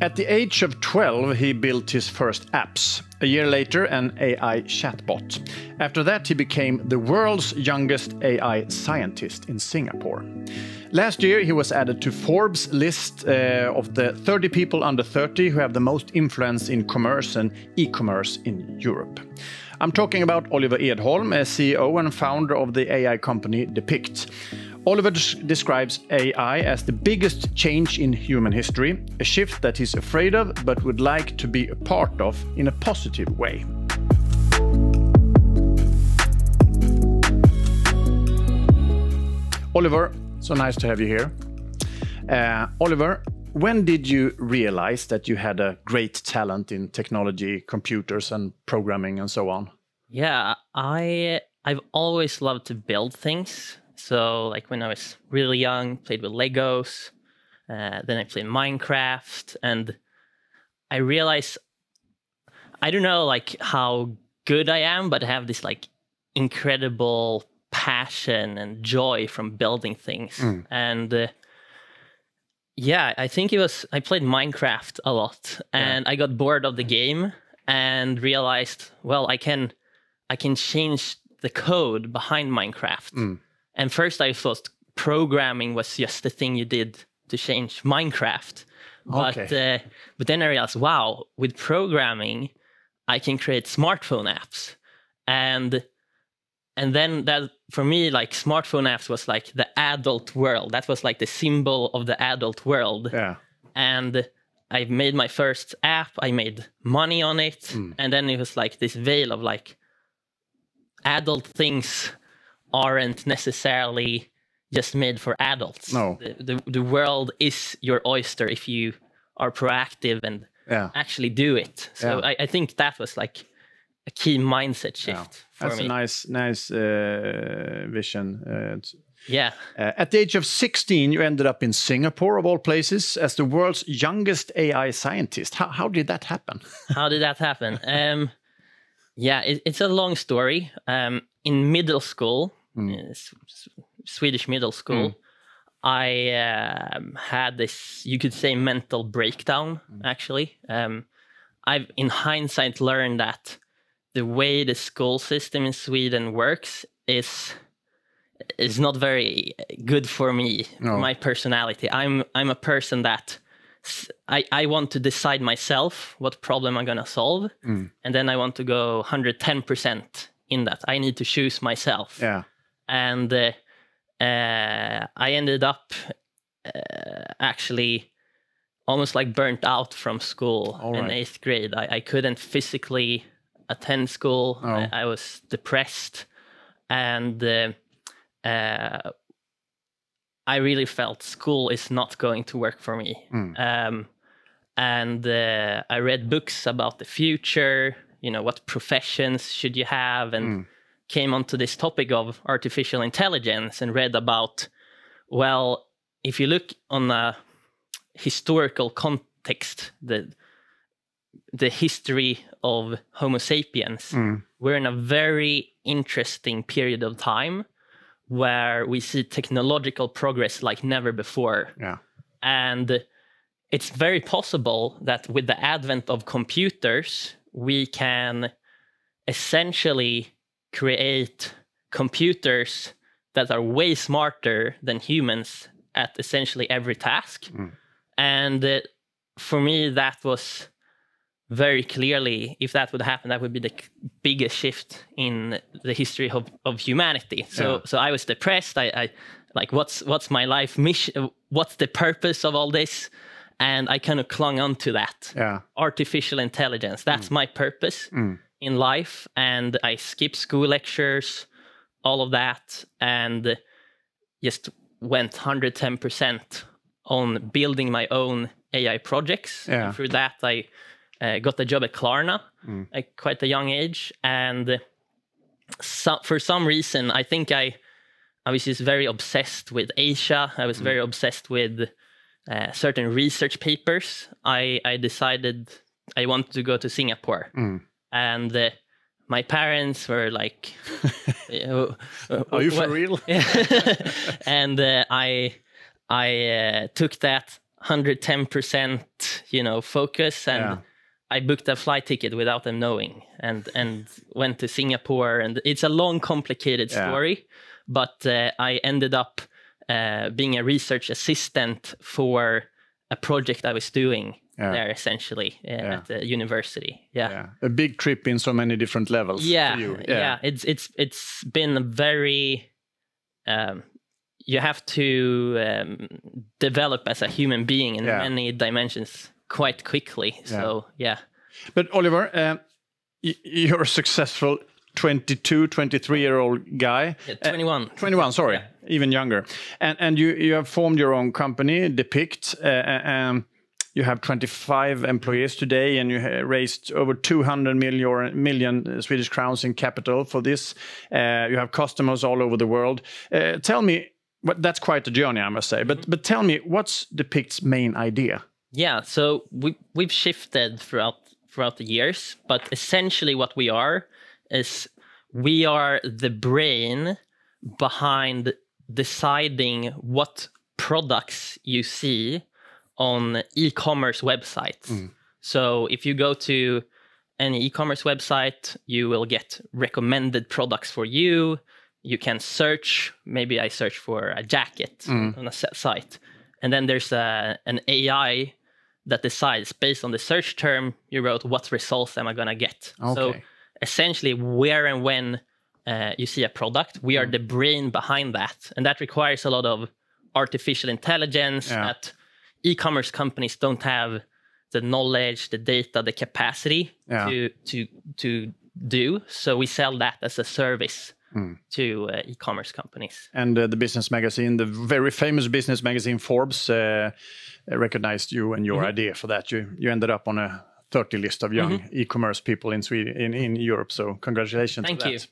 At the age of 12, he built his first apps. A year later, an AI chatbot. After that, he became the world's youngest AI scientist in Singapore. Last year, he was added to Forbes' list uh, of the 30 people under 30 who have the most influence in commerce and e commerce in Europe. I'm talking about Oliver Edholm, a CEO and founder of the AI company Depict. Oliver describes AI as the biggest change in human history, a shift that he's afraid of but would like to be a part of in a positive way. Oliver, so nice to have you here. Uh, Oliver, when did you realize that you had a great talent in technology, computers, and programming, and so on? Yeah, I I've always loved to build things. So like when I was really young, played with Legos. Uh, then I played Minecraft, and I realized I don't know like how good I am, but I have this like incredible passion and joy from building things. Mm. And uh, yeah, I think it was I played Minecraft a lot, and yeah. I got bored of the game and realized, well, I can I can change the code behind Minecraft. Mm. And first I thought programming was just the thing you did to change Minecraft. But okay. uh, but then I realized, wow, with programming, I can create smartphone apps, and and then that for me, like smartphone apps was like the adult world. That was like the symbol of the adult world. Yeah. And I made my first app. I made money on it, mm. and then it was like this veil of like adult things aren't necessarily just made for adults. No. The, the, the world is your oyster if you are proactive and yeah. actually do it. So yeah. I, I, think that was like a key mindset shift yeah. for That's me. a nice, nice uh, vision. Uh, yeah. Uh, at the age of 16, you ended up in Singapore, of all places, as the world's youngest AI scientist. How, how did that happen? how did that happen? Um, yeah, it, it's a long story. Um, in middle school, mm. Swedish middle school, mm. I um, had this, you could say, mental breakdown. Mm. Actually, um, I've in hindsight learned that the way the school system in Sweden works is is not very good for me, no. my personality. I'm I'm a person that I, I want to decide myself what problem I'm going to solve. Mm. And then I want to go 110% in that. I need to choose myself. Yeah. And uh, uh, I ended up uh, actually almost like burnt out from school right. in eighth grade. I, I couldn't physically attend school. Oh. I, I, was depressed. And uh, uh, I really felt school is not going to work for me. Mm. Um, and uh, I read books about the future, you know, what professions should you have, and mm. Came onto this topic of artificial intelligence and read about, well, if you look on a historical context, the the history of Homo sapiens, mm. we're in a very interesting period of time where we see technological progress like never before. Yeah. And it's very possible that with the advent of computers, we can essentially create computers that are way smarter than humans at essentially every task. Mm. And uh, for me, that was very clearly, if that would happen, that would be the biggest shift in the history of, of humanity. So, yeah. so I was depressed. I, I like, what's what's my life mission? What's the purpose of all this? And I kind of clung on to that. Yeah. Artificial intelligence. That's mm. my purpose mm. In life. And I skipped school lectures, all of that, and just went 110% on building my own AI projects. Yeah. And through that, I uh, got a job at Klarna mm. at quite a young age, and so, for some reason, I think I I was just very obsessed with Asia. I was mm. very obsessed with uh, certain research papers. I I decided I wanted to go to Singapore, mm. And uh, my parents were like, uh, "Are you for real?" and uh, I I uh, took that 110% you know, focus and. Yeah. I booked a flight ticket without them knowing, and and went to Singapore, and it's a long, complicated Yeah. story. But uh, I ended up uh, being a research assistant for a project I was doing Yeah. there, essentially uh, at the university. Yeah. Yeah. A big trip in so many different levels. Yeah, for you. yeah, It's it's it's been very. Um, you have to um, develop as a human being in Yeah. many dimensions quite quickly. So yeah, But Oliver, y- you're a successful 22, 23 year old guy. Yeah, 21. 21, sorry, even younger. And and you you have formed your own company, Depict. Uh, um, you have 25 employees today, and you raised over 200 million, million Swedish crowns in capital for this. Uh, you have customers all over the world. Uh, tell me, what that's quite a journey, I must say. But but tell me, what's Depict's main idea? Yeah, so we we've shifted throughout throughout the years, but essentially what we are is we are the brain behind deciding what products you see on e-commerce websites. So if you go to any e-commerce website, you will get recommended products for you. You can search. Maybe I search for a jacket on a set site, and then there's a, an AI that decides based on the search term you wrote what results am I gonna get. So essentially, where and when uh, you see a product, we are Mm. the brain behind that, and that requires a lot of artificial intelligence Yeah. that e-commerce companies don't have the knowledge, the data, the capacity Yeah. to to to do. So we sell that as a service Hmm. to uh, e-commerce companies. and uh, the business magazine, the very famous business magazine Forbes, uh, recognized you and your Mm-hmm. idea for that. You you ended up on a 30 list of young e-commerce people in Sweden in, in Europe. So congratulations. Thank you. that.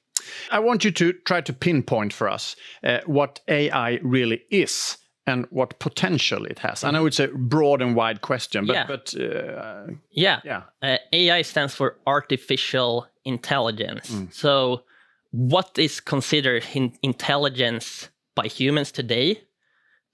I want you to try to pinpoint for us uh, what AI really is and what potential it has. I know it's a broad and wide question, but Yeah. but uh, Yeah. yeah, Uh, AI stands for artificial intelligence. Hmm. So, what is considered in- intelligence by humans today?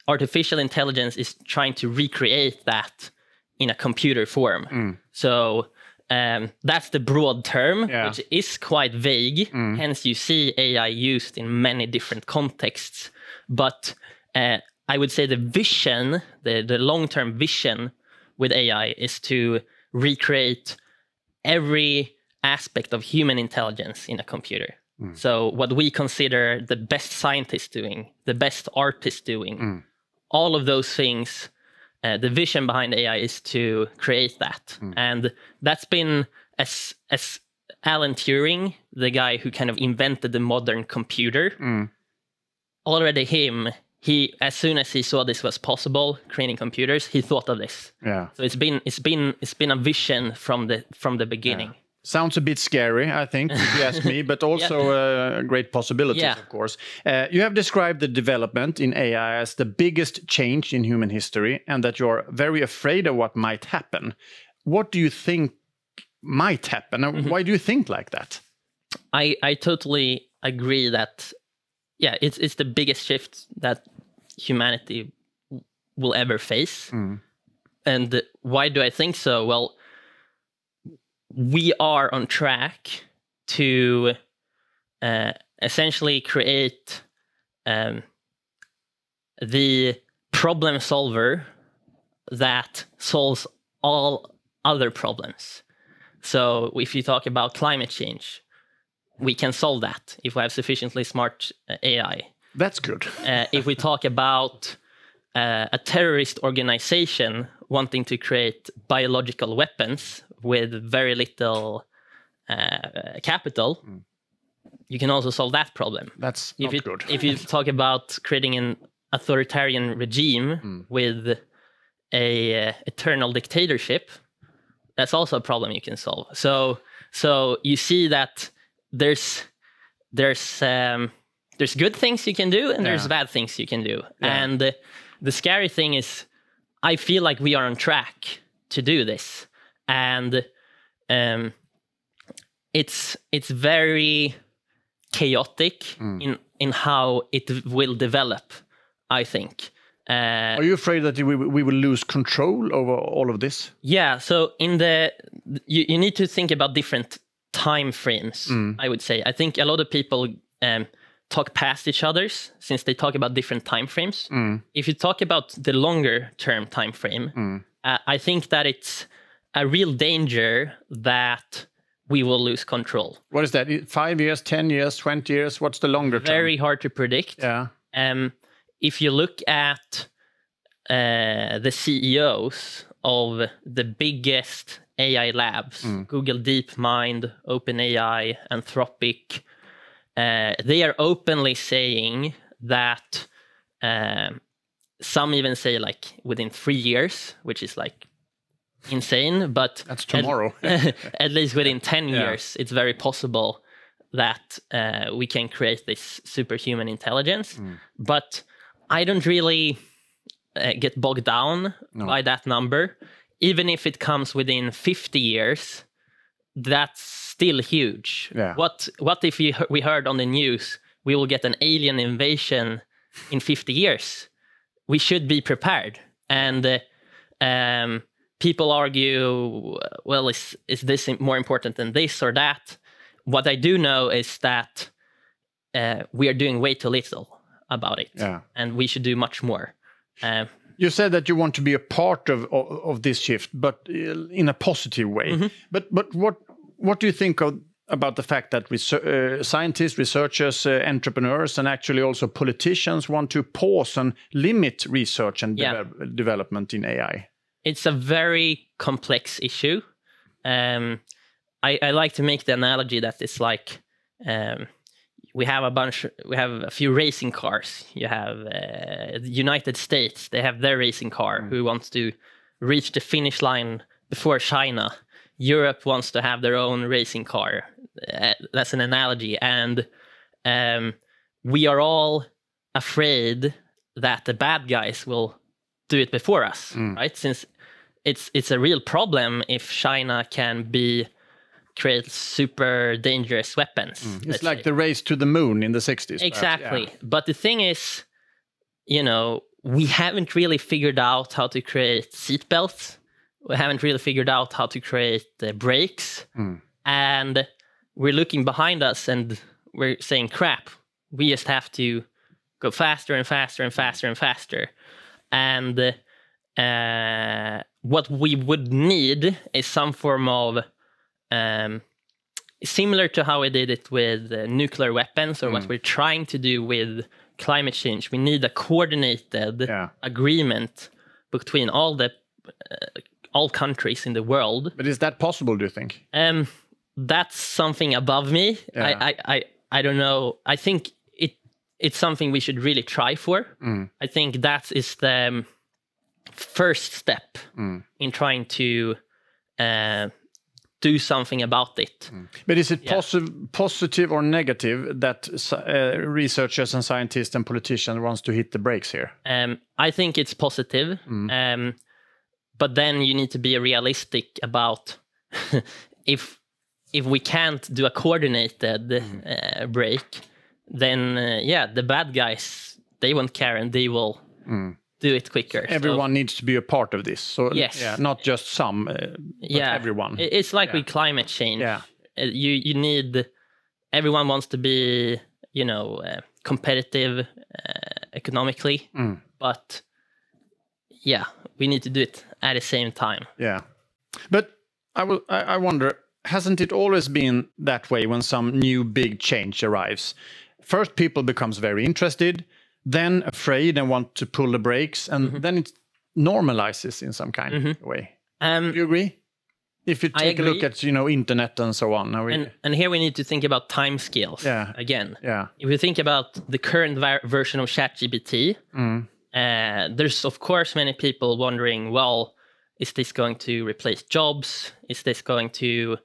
Artificial intelligence is trying to recreate that in a computer form. So, um, that's the broad term, Yeah. which is quite vague. Hence, you see AI used in many different contexts. But uh, I would say the vision, the, the long term vision with AI is to recreate every aspect of human intelligence in a computer. Mm. So, what we consider the best scientist doing, the best artist doing, mm. all of those things, uh, the vision behind AI is to create that. Mm. And that's been as, as Alan Turing, the guy who kind of invented the modern computer, already him, he as soon as he saw this was possible, creating computers, he thought of this. yeah. So it's been it's been it's been a vision from the from the beginning. Sounds a bit scary, I think, if you ask me, but also uh, great possibilities, Yeah. of course. Uh, you have described the development in AI as the biggest change in human history and that you're very afraid of what might happen. What do you think might happen? and Why do you think like that? I I totally agree that yeah, it's it's the biggest shift that humanity will ever face. And why do I think so? Well, we are on track to uh, essentially create um, the problem solver that solves all other problems. So if you talk about climate change, we can solve that if we have sufficiently smart uh, AI. That's good. Uh, if we talk about uh, a terrorist organization wanting to create biological weapons with very little uh, capital, you can also solve that problem. That's If not you, good. if you talk about creating an authoritarian regime with a uh, eternal dictatorship, that's also a problem you can solve. So so you see that there's there's um, there's good things you can do and there's bad things you can do. Yeah. And uh, the scary thing is, I feel like we are on track to do this, and um, it's it's very chaotic in in how it will develop. I think Uh, Are you afraid that we, we will lose control over all of this? Yeah. So in the you, you need to think about different time frames. I would say. I think a lot of people um, talk past each others since they talk about different time frames. If you talk about the longer term time frame, uh, I think that it's a real danger that we will lose control. What is that? Five years, 10 years, 20 years? What's the longer term? Very hard to predict. Yeah. Um, if you look at uh, the CEOs of the biggest AI labs, Google DeepMind, OpenAI, Anthropic, uh, they are openly saying that um, some even say like within three years, which is like insane, but That's tomorrow. at least within 10 Yeah. years, it's very possible that uh, we can create this superhuman intelligence. Mm. But I don't really uh, get bogged down by that number. Even if it comes within 50 years, that's still huge. Yeah. What, what if we, we heard on the news we will get an alien invasion in 50 years? We should be prepared. And uh, um, people argue, well, is is this more important than this or that? What I do know is that uh, we are doing way too little about it, Yeah. and we should do much more. Um, You said that you want to be a part of of, of this shift, but uh, in a positive way. Mm-hmm. But but what what do you think of about the fact that uh, scientists, researchers, uh, entrepreneurs, and actually also politicians want to pause and limit research and Yeah. deve- development in AI? it's a very complex issue. Um, I, I like to make the analogy that it's like um, we have a bunch, we have a few racing cars. You have uh, the United States; they have their racing car who wants to reach the finish line before China. Europe wants to have their own racing car. Uh, that's an analogy, and um, we are all afraid that the bad guys will do it before us, right? Since it's it's a real problem if China can be create super dangerous weapons. It's like say. the race to the moon in the 60s. exactly. yeah. But the thing is, you know, we haven't really figured out how to create seatbelts. We haven't really figured out how to create uh, brakes, and we're looking behind us and we're saying, "Crap, we just have to go faster and faster and faster and faster." And uh, what we would need is some form of um, similar to how we did it with uh, nuclear weapons or what we're trying to do with climate change. We need a coordinated Yeah. agreement between all the uh, all countries in the world. But is that possible, do you think? Um, that's something above me. Yeah. I, I, I, I don't know. I think it it's something we should really try for. I think that is the um, first step in trying to uh, do something about it. But is it Yeah. posi- positive or negative that uh, researchers and scientists and politicians wants to hit the brakes here? Um, I think it's positive, um, but then you need to be realistic about if if we can't do a coordinated uh, break, then uh, yeah, the bad guys they won't care and they will do it quicker. So, Everyone needs to be a part of this. So Yes. yeah, not just some, uh, but yeah, everyone. It's like with climate change. Yeah. Uh, you you need everyone wants to be you know uh, competitive uh, economically, Mm. but yeah, we need to do it at the same time. Yeah. But I will I, I wonder, hasn't it always been that way when some new big change arrives? First people becomes very interested, then afraid and want to pull the brakes, and Mm-hmm. then it normalizes in some kind of way. Um, Do you agree? If you take a look at, you know, internet and so on. We, and and here we need to think about time scales Yeah. again. yeah. If you think about the current ver- version of ChatGPT, Mm. uh, there's of course many people wondering, well, is this going to replace jobs? Is this going to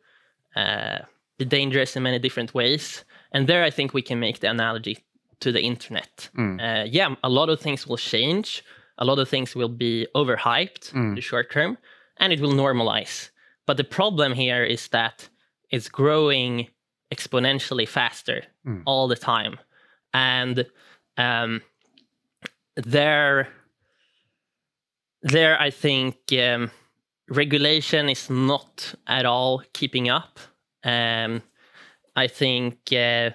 uh, be dangerous in many different ways? And there, I think we can make the analogy to the internet. Uh, yeah, a lot of things will change. A lot of things will be overhyped in the short term, and it will normalize. But the problem here is that it's growing exponentially faster all the time, and um, there there I think um, regulation is not at all keeping up. Um, I think uh,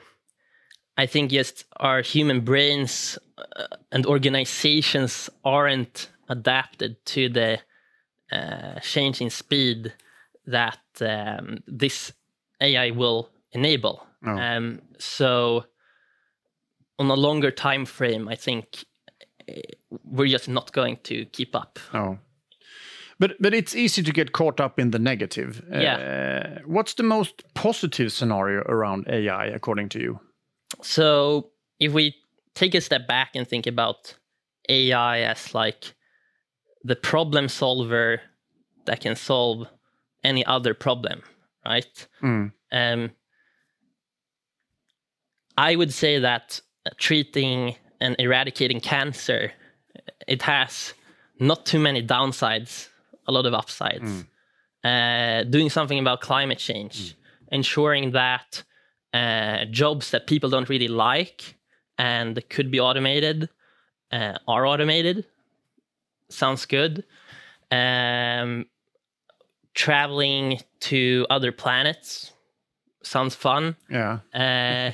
I think just our human brains uh, and organizations aren't adapted to the uh, changing speed that um, this AI will enable. Oh. Um, so, on a longer time frame, I think uh, we're just not going to keep up. Oh. But but it's easy to get caught up in the negative. Yeah. Uh, what's the most positive scenario around AI according to you? So, if we take a step back and think about AI as like the problem solver that can solve any other problem, right? Mm. Um, I would say that treating and eradicating cancer, it has not too many downsides, a lot of upsides. Uh, doing something about climate change, ensuring that uh, jobs that people don't really like and could be automated uh, are automated. Sounds good. Um, traveling to other planets sounds fun. Yeah. Uh,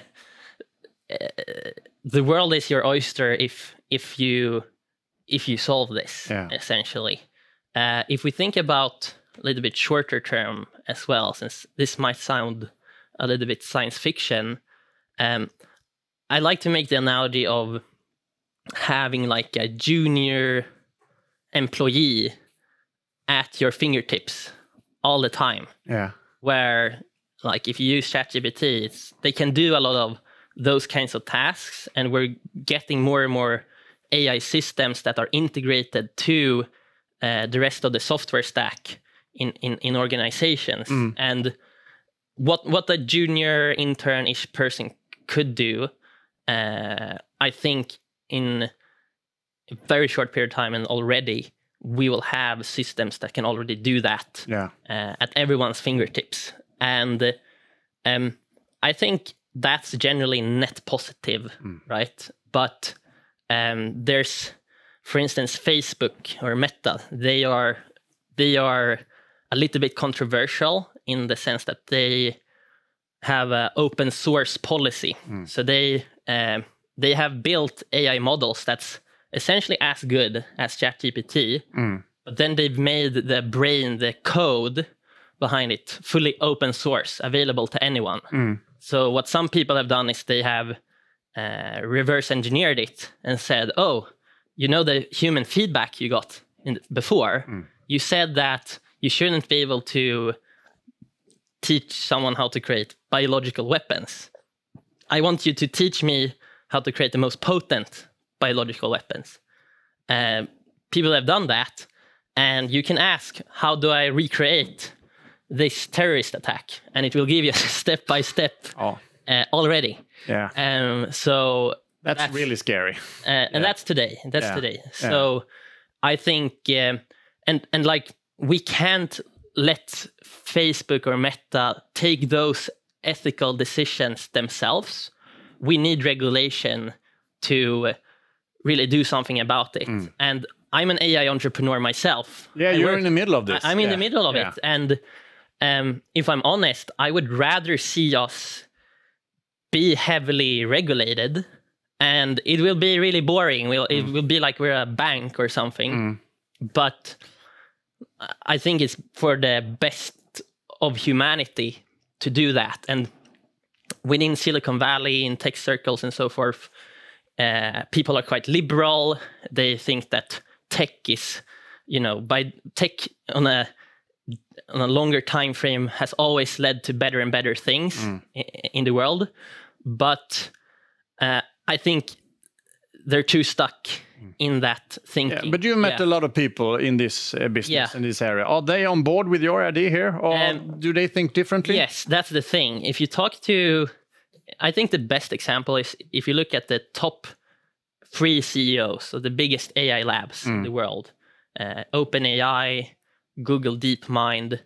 the world is your oyster if if you if you solve this Yeah. essentially. Uh, if we think about a little bit shorter term as well, since this might sound a little bit science fiction, um, I like to make the analogy of having like a junior employee at your fingertips all the time Yeah. where like if you use ChatGPT, it's they can do a lot of those kinds of tasks, and we're getting more and more AI systems that are integrated to uh, the rest of the software stack in in, in organizations. And what what a junior intern-ish person could do, uh, I think in a very short period of time and already we will have systems that can already do that Yeah. uh, at everyone's fingertips. And um, I think that's generally net positive, right? But um, there's, for instance, Facebook or Meta. They are they are a little bit controversial in the sense that they have an open source policy. So they um, they have built AI models that's essentially as good as ChatGPT, but then they've made the brain, the code behind it, fully open source, available to anyone. So what some people have done is they have uh, reverse engineered it and said, "Oh, you know the human feedback you got in, before. You said that you shouldn't be able to teach someone how to create biological weapons. I want you to teach me how to create the most potent biological weapons." Um, people have done that, and you can ask, "How do I recreate this terrorist attack?" And it will give you step by step Oh. uh, already. Yeah. Um, so That's, that's- really scary. uh, and that's today. That's Yeah. today. So I think, um, and and like we can't let Facebook or Meta take those ethical decisions themselves. We need regulation to really do something about it. And I'm an AI entrepreneur myself. Mm. Yeah, I you're work- in the middle of this. I- I'm in the middle of Yeah. it, and um, if I'm honest, I would rather see us be heavily regulated, and it will be really boring. We'll, It will be like we're a bank or something. But I think it's for the best of humanity to do that, and within Silicon Valley, in tech circles and so forth, uh, people are quite liberal. They think that tech is, you know, by tech on a on a longer time frame has always led to better and better things i- in the world. But uh, I think they're too stuck in that thinking. Yeah, but you've met Yeah. a lot of people in this uh, business Yeah. in this area. Are they on board with your idea here, or Um, do they think differently? Yes, that's the thing. If you talk to, I think the best example is if you look at the top three CEOs of the biggest AI labs in the world uh, OpenAI, Google DeepMind,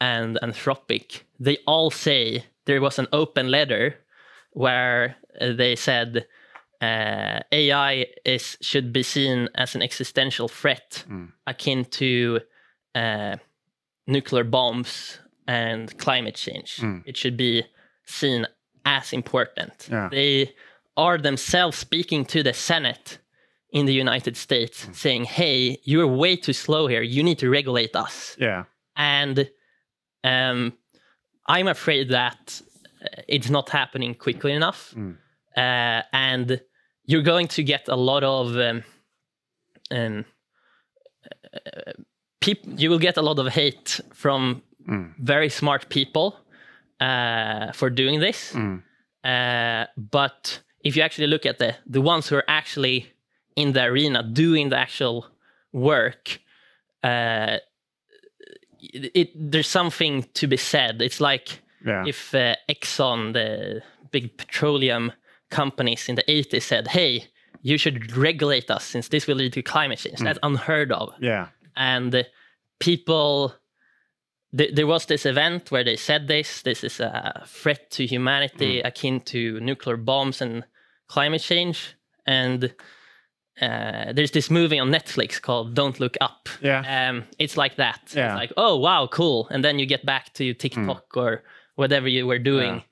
and Anthropic. They all say there was an open letter where uh, they said uh, AI is should be seen as an existential threat Mm. akin to uh, nuclear bombs and climate change. Mm. It should be seen as important. Yeah. They are themselves speaking to the Senate in the United Mm. States, saying, "Hey, you're way too slow here. You need to regulate us." Yeah. and um, I'm afraid that uh, it's not happening quickly enough, Mm. Uh, and you're going to get a lot of um, um, uh, peop- You will get a lot of hate from Mm. very smart people uh, for doing this. Mm. Uh, but if you actually look at the the ones who are actually in the arena doing the actual work, uh, it, it there's something to be said. It's like Yeah. if uh, Exxon, the big petroleum companies in the 80s, said, "Hey, you should regulate us since this will lead to climate change." That's unheard of yeah. and people th- there was this event where they said this this is a threat to humanity akin to nuclear bombs and climate change and uh, there's this movie on netflix called don't look up Yeah. um, it's like that Yeah. it's like oh wow cool and then you get back to tiktok or whatever you were doing Yeah.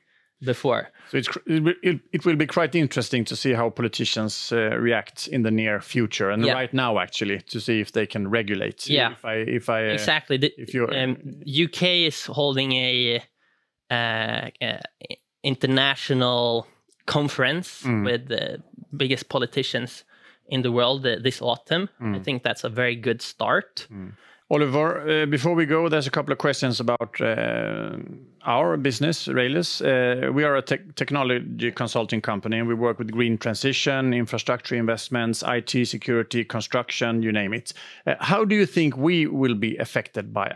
Before So it's, it, will- it, it will be quite interesting to see how politicians uh, react in the near future and Yeah. right now, actually, to see if they can regulate. Yeah. If I, if I, uh, exactly The- if you're- um, uk is holding a uh, uh, international conference Mm. with the biggest politicians in the world uh, this autumn Mm. i think that's a very good start Oliver, uh, before we go, there's a couple of questions about uh, our business, Rejlers. Uh, we are a technology consulting company, and we work with green transition, infrastructure investments, IT security, construction, you name it. How do you think we will be affected by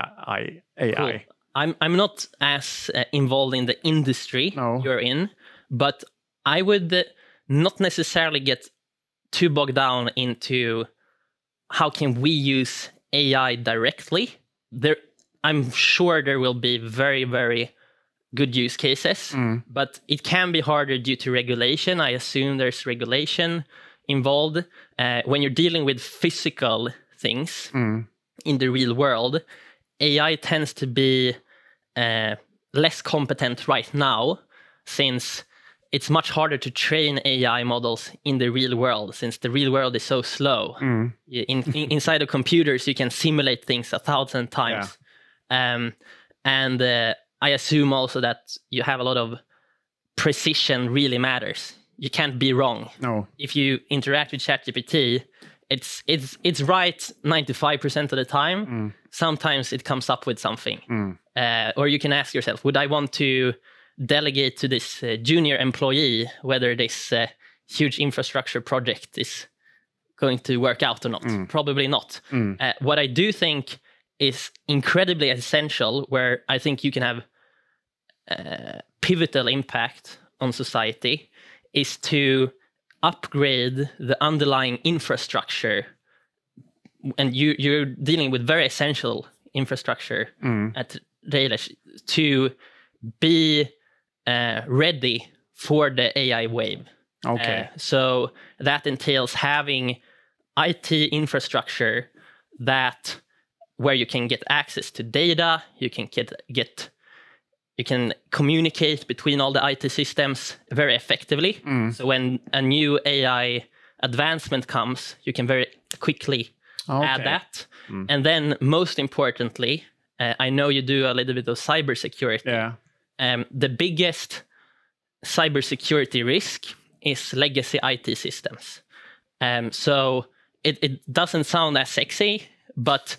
AI? Cool. I'm I'm not as involved in the industry No. you're in, but I would not necessarily get too bogged down into how can we use AI directly. There, I'm sure there will be very very good use cases, Mm. but it can be harder due to regulation. I assume there's regulation involved uh, when you're dealing with physical things Mm. in the real world, AI tends to be uh, less competent right now since it's much harder to train AI models in the real world since the real world is so slow. Mm. In, in, inside of computers, you can simulate things a thousand times. Um, and uh, I assume also that you have a lot of precision really matters. You can't be wrong No. if you interact with ChatGPT, it's it's it's right 95% of the time. Sometimes it comes up with something. Mm. Uh, or you can ask yourself, would I want to delegate to this uh, junior employee whether this uh, huge infrastructure project is going to work out or not? Probably not. Uh, what I do think is incredibly essential, where I think you can have uh, pivotal impact on society, is to upgrade the underlying infrastructure. And you, you're dealing with very essential infrastructure at Rejlers to be ready for the AI wave. Okay. Uh, so that entails having IT infrastructure that where you can get access to data, you can get get you can communicate between all the IT systems very effectively. So when a new AI advancement comes, you can very quickly add Okay. that. And then most importantly, uh, I know you do a little bit of cybersecurity yeah. Um, the biggest cybersecurity risk is legacy IT systems. Um, so it, it doesn't sound as sexy, but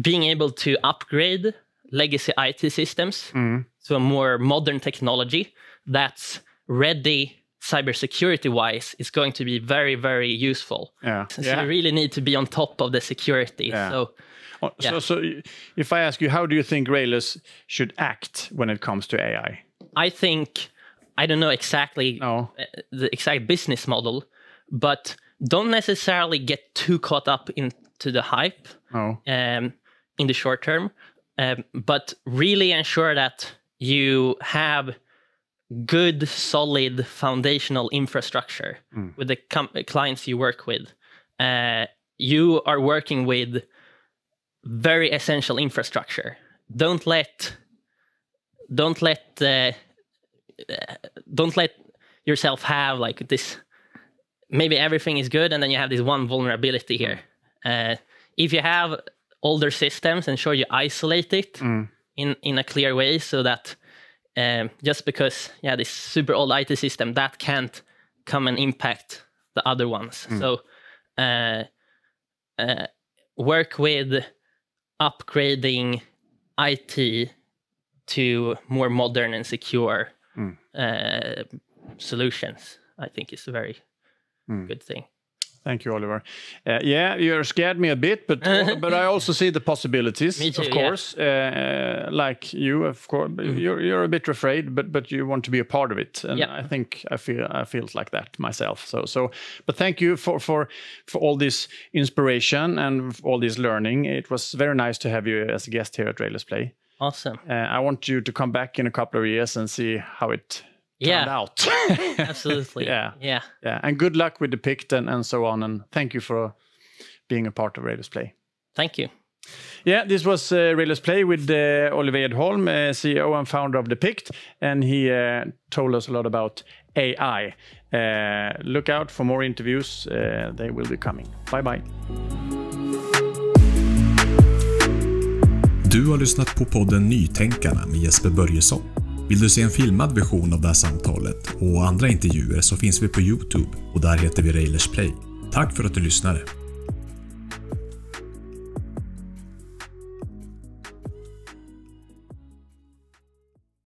being able to upgrade legacy IT systems to a more modern technology that's ready cybersecurity wise is going to be very, very useful. Yeah. So yeah. you really need to be on top of the security. Yeah. So Oh, So, so if I ask you, how do you think Rejlers should act when it comes to AI? I think I don't know exactly No. uh, the exact business model, but don't necessarily get too caught up into the hype No. um, in the short term, um, but really ensure that you have good, solid foundational infrastructure with the clients you work with. Uh, you are working with very essential infrastructure. Don't let don't let uh, uh, don't let yourself have like this. Maybe everything is good, and then you have this one vulnerability here. Uh, if you have older systems, ensure you isolate it in in a clear way, so that um, just because yeah, this super old IT system that can't come and impact the other ones. So uh, uh, work with upgrading IT to more modern and secure uh, solutions. I think is a very good thing. Thank you, Oliver. Uh, yeah, you scared me a bit, but but I also see the possibilities. Me too, of yeah. course, uh, like you, of course, you're you're a bit afraid, but but you want to be a part of it, and Yeah. I think I feel I feels like that myself. So so, but thank you for for for all this inspiration and all this learning. It was very nice to have you as a guest here at Rejlers Play. Awesome. Uh, I want you to come back in a couple of years and see how it Yeah. out. Absolutely. Yeah. Yeah. Yeah, and good luck with Depict and, and so on. And thank you for being a part of Rejlers Play. Thank you. Yeah, this was uh, Rejlers Play with uh, Oliver Edholm, uh, CEO and founder of Depict, and he uh, told us a lot about AI. Uh, look out for more interviews; uh, they will be coming. Bye bye. Du har lyssnat på podden Nytänkarna med Jesper Börjesson. Vill du se en filmad version av det här samtalet och andra intervjuer så finns vi på Youtube och där heter vi Railers Play. Tack för att du lyssnade.